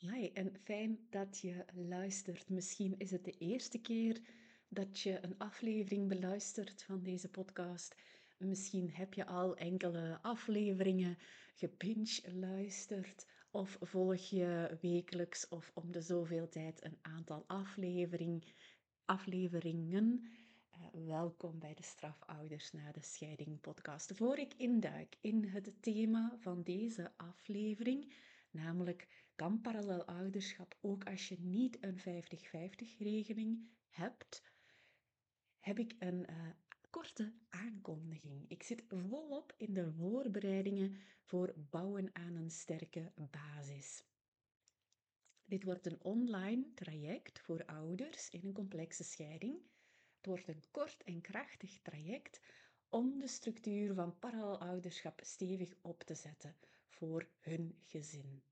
Hi, en fijn dat je luistert. Misschien is het de eerste keer dat je een aflevering beluistert van deze podcast. Misschien heb je al enkele afleveringen gebinge luisterd of volg je wekelijks of om de zoveel tijd een aantal aflevering, afleveringen. Uh, welkom bij de Strafouders na de Scheiding podcast. Voor ik induik in het thema van deze aflevering, namelijk kan parallel ouderschap ook als je niet een 50-50 regeling hebt, heb ik een uh, korte aankondiging. Ik zit volop in de voorbereidingen voor bouwen aan een sterke basis. Dit wordt een online traject voor ouders in een complexe scheiding. Het wordt een kort en krachtig traject om de structuur van parallel ouderschap stevig op te zetten voor hun gezin.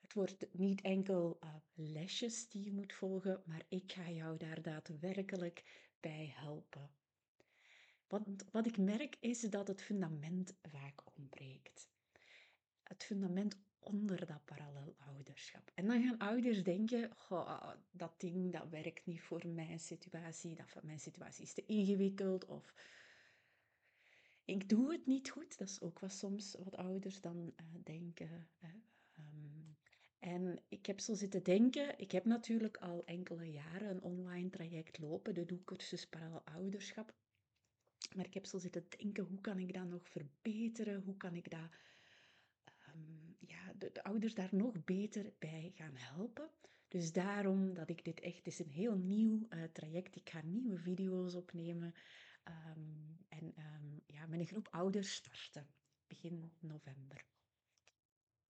Het wordt niet enkel uh, lesjes die je moet volgen, maar ik ga jou daar daadwerkelijk bij helpen. Want wat ik merk is dat het fundament vaak ontbreekt. Het fundament onder dat parallel ouderschap. En dan gaan ouders denken, dat ding dat werkt niet voor mijn situatie, dat mijn situatie is te ingewikkeld of ik doe het niet goed. Dat is ook wat soms wat ouders dan uh, denken. Um, en ik heb zo zitten denken, ik heb natuurlijk al enkele jaren een online traject lopen, de doelcursus Parallel Ouderschap. Maar ik heb zo zitten denken, hoe kan ik dat nog verbeteren? Hoe kan ik dat, de, de, ouders daar nog beter bij gaan helpen? Dus daarom dat ik dit echt, het is een heel nieuw uh, traject. Ik ga nieuwe video's opnemen um, en um, ja, met een groep ouders starten begin november.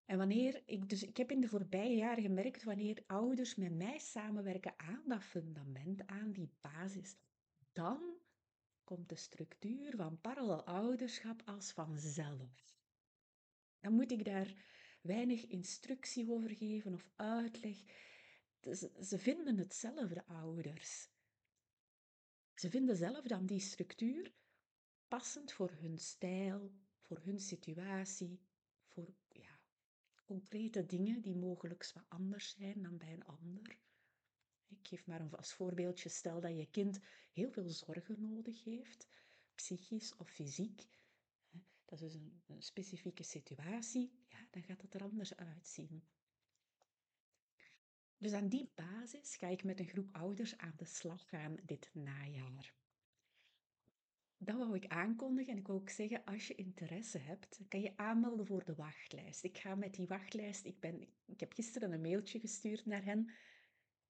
En wanneer ik, dus ik heb in de voorbije jaren gemerkt, wanneer ouders met mij samenwerken aan dat fundament, aan die basis, dan komt de structuur van parallel ouderschap als vanzelf. Dan moet ik daar weinig instructie over geven of uitleg. Ze vinden hetzelfde, ouders. Ze vinden zelf dan die structuur passend voor hun stijl, voor hun situatie, voor ja, concrete dingen die mogelijk wat anders zijn dan bij een ander. Ik geef maar een vast voorbeeldje. Stel dat je kind heel veel zorgen nodig heeft, psychisch of fysiek. Dat is dus een, een specifieke situatie. Ja, dan gaat het er anders uitzien. Dus aan die basis ga ik met een groep ouders aan de slag gaan dit najaar dat wou ik aankondigen en ik wou ook zeggen, als je interesse hebt, kan je aanmelden voor de wachtlijst. Ik ga met die wachtlijst, ik, ben, ik heb gisteren een mailtje gestuurd naar hen.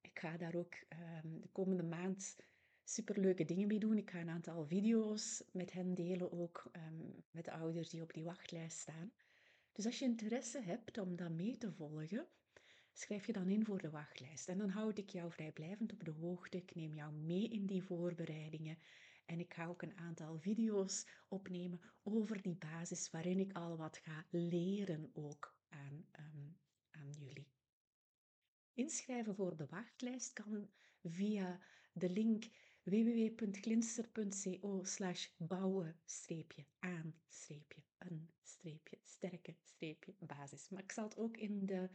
Ik ga daar ook um, de komende maand superleuke dingen mee doen. Ik ga een aantal video's met hen delen, ook um, met de ouders die op die wachtlijst staan. Dus als je interesse hebt om dat mee te volgen, schrijf je dan in voor de wachtlijst. En dan houd ik jou vrijblijvend op de hoogte. Ik neem jou mee in die voorbereidingen. En ik ga ook een aantal video's opnemen over die basis, waarin ik al wat ga leren ook aan, um, aan jullie. Inschrijven voor de wachtlijst kan via de link www.glinster.co slash bouwen streepje aan streepje een streepje sterke streepje basis. Maar ik zal het ook in de...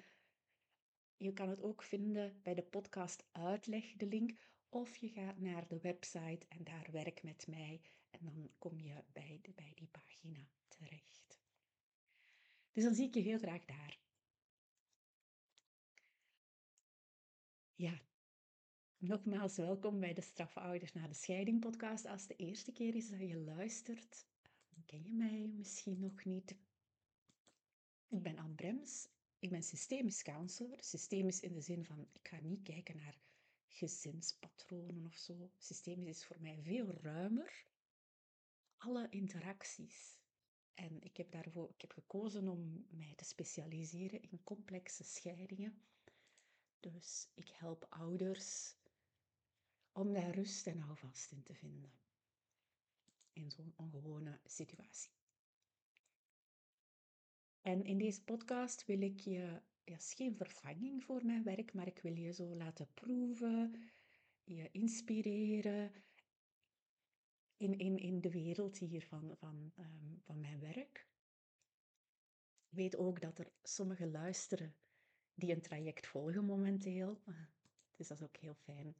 Je kan het ook vinden bij de podcast uitleg, de link, of je gaat naar de website en daar werk met mij en dan kom je bij, de, bij die pagina terecht. Dus dan zie ik je heel graag daar. Ja, nogmaals welkom bij de Strafouders na de Scheiding podcast. Als het de eerste keer is dat je luistert, ken je mij misschien nog niet. Ik ben Anne Brems. Ik ben systemisch counselor. Systemisch in de zin van, ik ga niet kijken naar gezinspatronen of zo. Systemisch is voor mij veel ruimer. Alle interacties. En ik heb daarvoor ik heb gekozen om mij te specialiseren in complexe scheidingen. Dus ik help ouders om daar rust en houvast in te vinden. In zo'n ongewone situatie. En in deze podcast wil ik je ja, is geen vervanging voor mijn werk, maar ik wil je zo laten proeven, je inspireren in, in, in de wereld hier van, van, um, van mijn werk. Ik weet ook dat er sommigen luisteren die een traject volgen momenteel. Dus dat is ook heel fijn.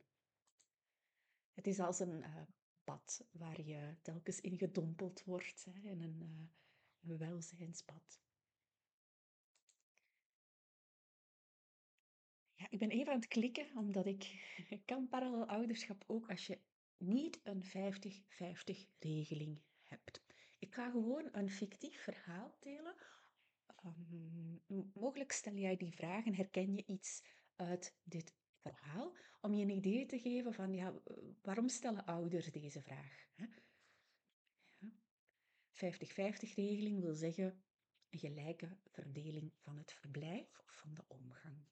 Het is als een uh, pad waar je telkens in gedompeld wordt, hè, in een, uh, welzijnspad. Ja, ik ben even aan het klikken, omdat ik kan parallel ouderschap ook als je niet een 50-50 regeling hebt. Ik ga gewoon een fictief verhaal delen. Um, mogelijk stel jij die vraag en herken je iets uit dit verhaal, om je een idee te geven van ja, waarom stellen ouders deze vraag? 50-50 regeling wil zeggen een gelijke verdeling van het verblijf of van de omgang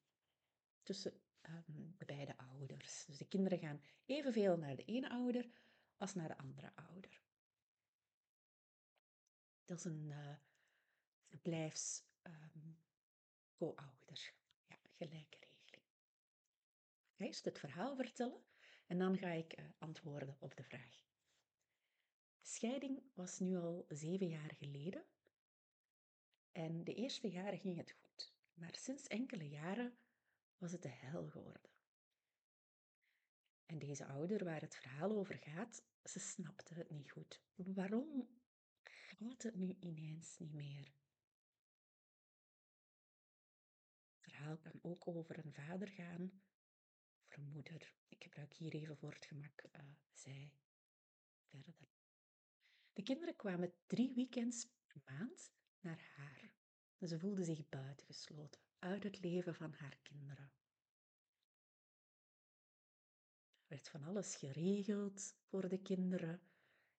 tussen um, de beide ouders. Dus de kinderen gaan evenveel naar de ene ouder als naar de andere ouder. Dat is een uh, verblijfs um, co-ouder. Ja, gelijke eerst het verhaal vertellen en dan ga ik uh, antwoorden op de vraag. Scheiding was nu al zeven jaar geleden en de eerste jaren ging het goed. Maar sinds enkele jaren was het de hel geworden. En deze ouder waar het verhaal over gaat, ze snapte het niet goed. Waarom gaat het nu ineens niet meer? Het verhaal kan ook over een vader gaan, moeder. Ik gebruik hier even voor het gemak uh, zij verder. De kinderen kwamen drie weekends per maand naar haar. Ze voelde zich buitengesloten uit het leven van haar kinderen. Er werd van alles geregeld voor de kinderen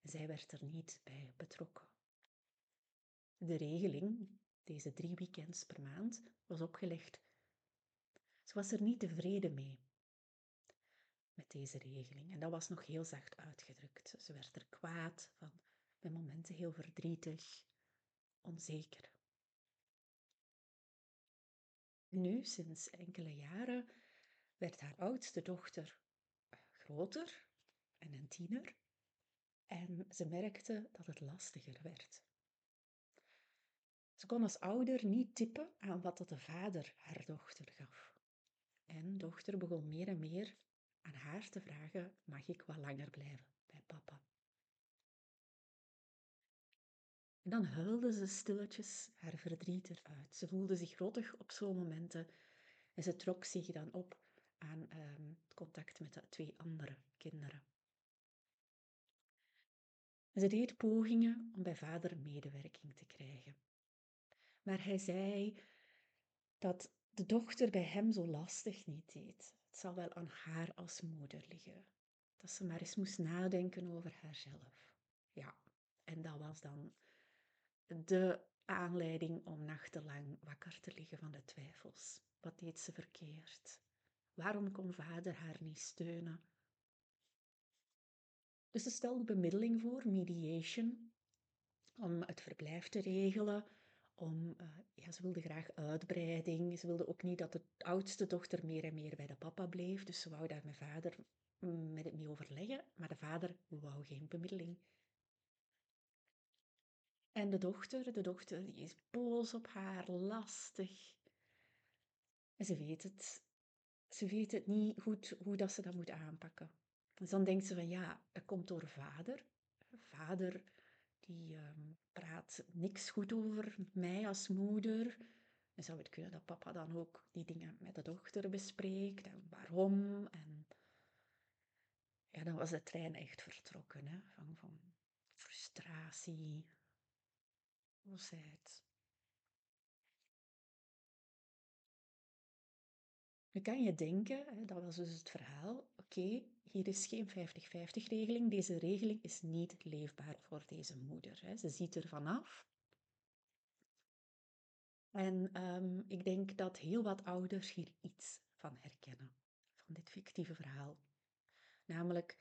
en zij werd er niet bij betrokken. De regeling, deze drie weekends per maand, was opgelegd. Ze was er niet tevreden mee met deze regeling en dat was nog heel zacht uitgedrukt. Ze werd er kwaad van, bij momenten heel verdrietig, onzeker. Nu, sinds enkele jaren, werd haar oudste dochter groter en een tiener. En ze merkte dat het lastiger werd. Ze kon als ouder niet tippen aan wat de vader haar dochter gaf. En dochter begon meer en meer aan haar te vragen: mag ik wat langer blijven bij papa? En dan huilde ze stilletjes haar verdriet eruit. Ze voelde zich rottig op zo'n momenten en ze trok zich dan op aan um, contact met de twee andere kinderen. ze deed pogingen om bij vader medewerking te krijgen. Maar hij zei dat de dochter bij hem zo lastig niet deed. Zal wel aan haar als moeder liggen. Dat ze maar eens moest nadenken over haarzelf. Ja, en dat was dan de aanleiding om nachtenlang wakker te liggen van de twijfels. Wat deed ze verkeerd? Waarom kon vader haar niet steunen? Dus ze stelde bemiddeling voor, mediation, om het verblijf te regelen. Om, uh, ja, ze wilde graag uitbreiding. Ze wilde ook niet dat de oudste dochter meer en meer bij de papa bleef. Dus ze wou daar met vader mm, met het mee overleggen. Maar de vader wou geen bemiddeling. En de dochter, de dochter die is boos op haar, lastig. En ze weet het ze weet het niet goed hoe dat ze dat moet aanpakken. Dus dan denkt ze van ja, het komt door vader. Vader die um, praat niks goed over mij als moeder. En zou het kunnen dat papa dan ook die dingen met de dochter bespreekt en waarom. En ja, dan was de trein echt vertrokken hè? Van, van frustratie, boosheid. Nu kan je denken, dat was dus het verhaal, oké, hier is geen 50-50 regeling. Deze regeling is niet leefbaar voor deze moeder. Ze ziet er vanaf. En um, ik denk dat heel wat ouders hier iets van herkennen, van dit fictieve verhaal. Namelijk,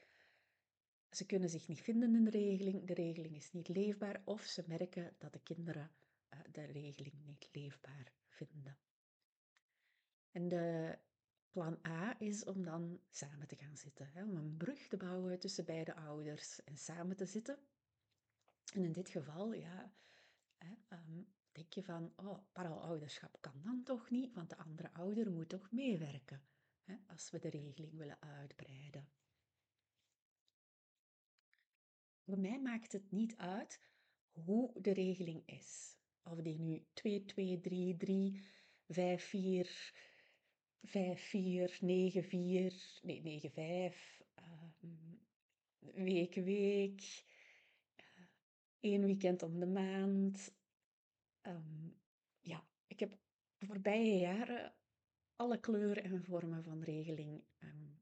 ze kunnen zich niet vinden in de regeling, de regeling is niet leefbaar, of ze merken dat de kinderen uh, de regeling niet leefbaar vinden. En de plan A is om dan samen te gaan zitten, hè, om een brug te bouwen tussen beide ouders en samen te zitten. En in dit geval, ja, hè, um, denk je van, oh, paralouderschap kan dan toch niet, want de andere ouder moet toch meewerken, hè, als we de regeling willen uitbreiden. Voor mij maakt het niet uit hoe de regeling is. Of die nu 2, 2, 3, 3, 5, 4, 5, 4, 9, 4, nee, 9, 5, um, week, week, uh, één weekend om de maand. Um, ja, ik heb de voorbije jaren alle kleuren en vormen van regeling um,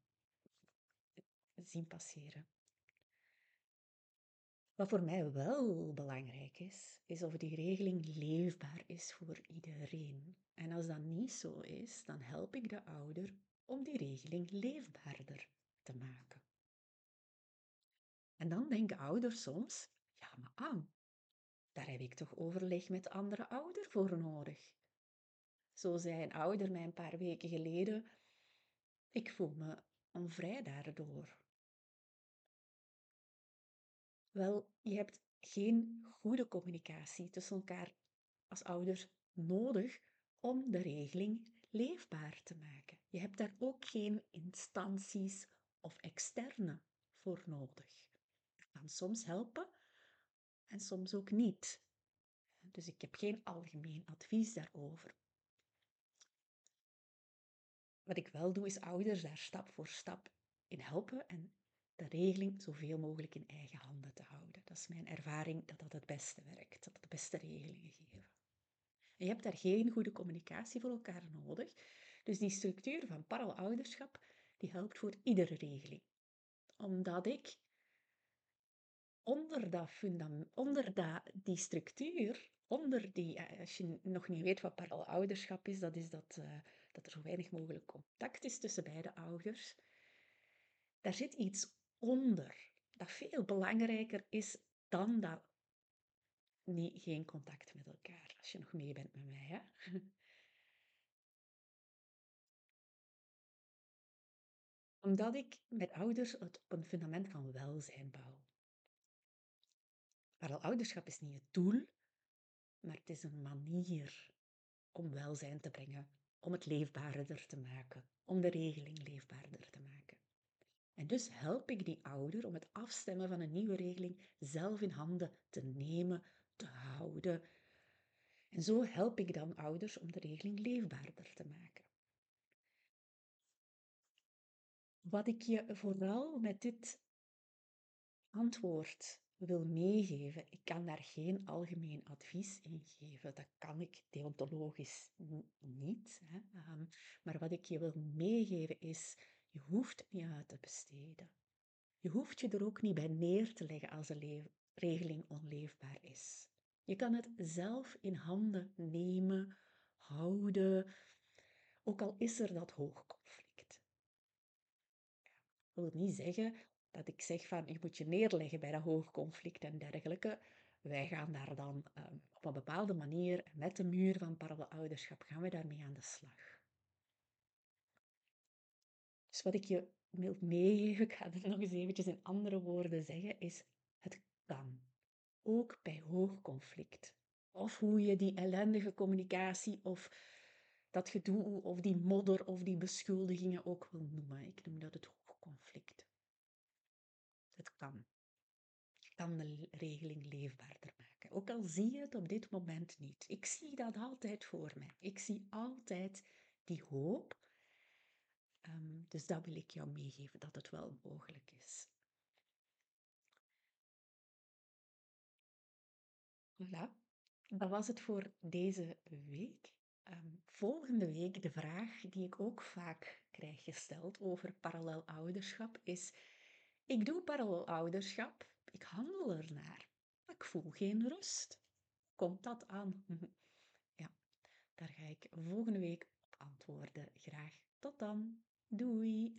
zien passeren. Wat voor mij wel belangrijk is, is of die regeling leefbaar is voor iedereen. En als dat niet zo is, dan help ik de ouder om die regeling leefbaarder te maken. En dan denken ouders soms, ja maar aan, daar heb ik toch overleg met de andere ouder voor nodig. Zo zei een ouder mij een paar weken geleden, ik voel me onvrij daardoor. Wel, je hebt geen goede communicatie tussen elkaar als ouders nodig om de regeling leefbaar te maken. Je hebt daar ook geen instanties of externe voor nodig. Dat kan soms helpen en soms ook niet. Dus ik heb geen algemeen advies daarover. Wat ik wel doe, is ouders daar stap voor stap in helpen en de regeling zoveel mogelijk in eigen handen te houden. Dat is mijn ervaring dat dat het beste werkt, dat het de beste regelingen geven. En je hebt daar geen goede communicatie voor elkaar nodig. Dus die structuur van paralouderschap, die helpt voor iedere regeling. Omdat ik onder, dat onder dat, die structuur, onder die, eh, als je nog niet weet wat paralouderschap is, dat is dat, uh, dat er zo weinig mogelijk contact is tussen beide ouders. Daar zit iets onder, dat veel belangrijker is dan dat niet, geen contact met elkaar, als je nog mee bent met mij. Hè? Omdat ik met ouders het op een fundament van welzijn bouw. Maar ouderschap is niet het doel, maar het is een manier om welzijn te brengen, om het leefbaarder te maken, om de regeling leefbaarder te maken. En dus help ik die ouder om het afstemmen van een nieuwe regeling zelf in handen te nemen, te houden. En zo help ik dan ouders om de regeling leefbaarder te maken. Wat ik je vooral met dit antwoord wil meegeven, ik kan daar geen algemeen advies in geven. Dat kan ik deontologisch niet. Hè. Um, maar wat ik je wil meegeven is, je hoeft niet uit te besteden. Je hoeft je er ook niet bij neer te leggen als de regeling onleefbaar is. Je kan het zelf in handen nemen, houden, ook al is er dat hoogconflict. Dat wil niet zeggen dat ik zeg van je moet je neerleggen bij dat hoogconflict en dergelijke. Wij gaan daar dan um, op een bepaalde manier met de muur van parallel ouderschap gaan we daarmee aan de slag. Dus wat ik je wil meegeven, ik ga het nog eens eventjes in andere woorden zeggen, is het kan. Ook bij hoog conflict. Of hoe je die ellendige communicatie of dat gedoe of die modder of die beschuldigingen ook wil noemen. Ik noem dat het hoogconflict. Het kan. Je kan de regeling leefbaarder maken. Ook al zie je het op dit moment niet. Ik zie dat altijd voor mij. Ik zie altijd die hoop Ehm, dus dat wil ik jou meegeven, dat het wel mogelijk is. Voilà, dat was het voor deze week. Ehm, volgende week de vraag die ik ook vaak krijg gesteld over parallel ouderschap is: ik doe parallel ouderschap, ik handel ernaar, maar ik voel geen rust. Komt dat aan? ja, daar ga ik volgende week op antwoorden. Graag tot dan. Doei!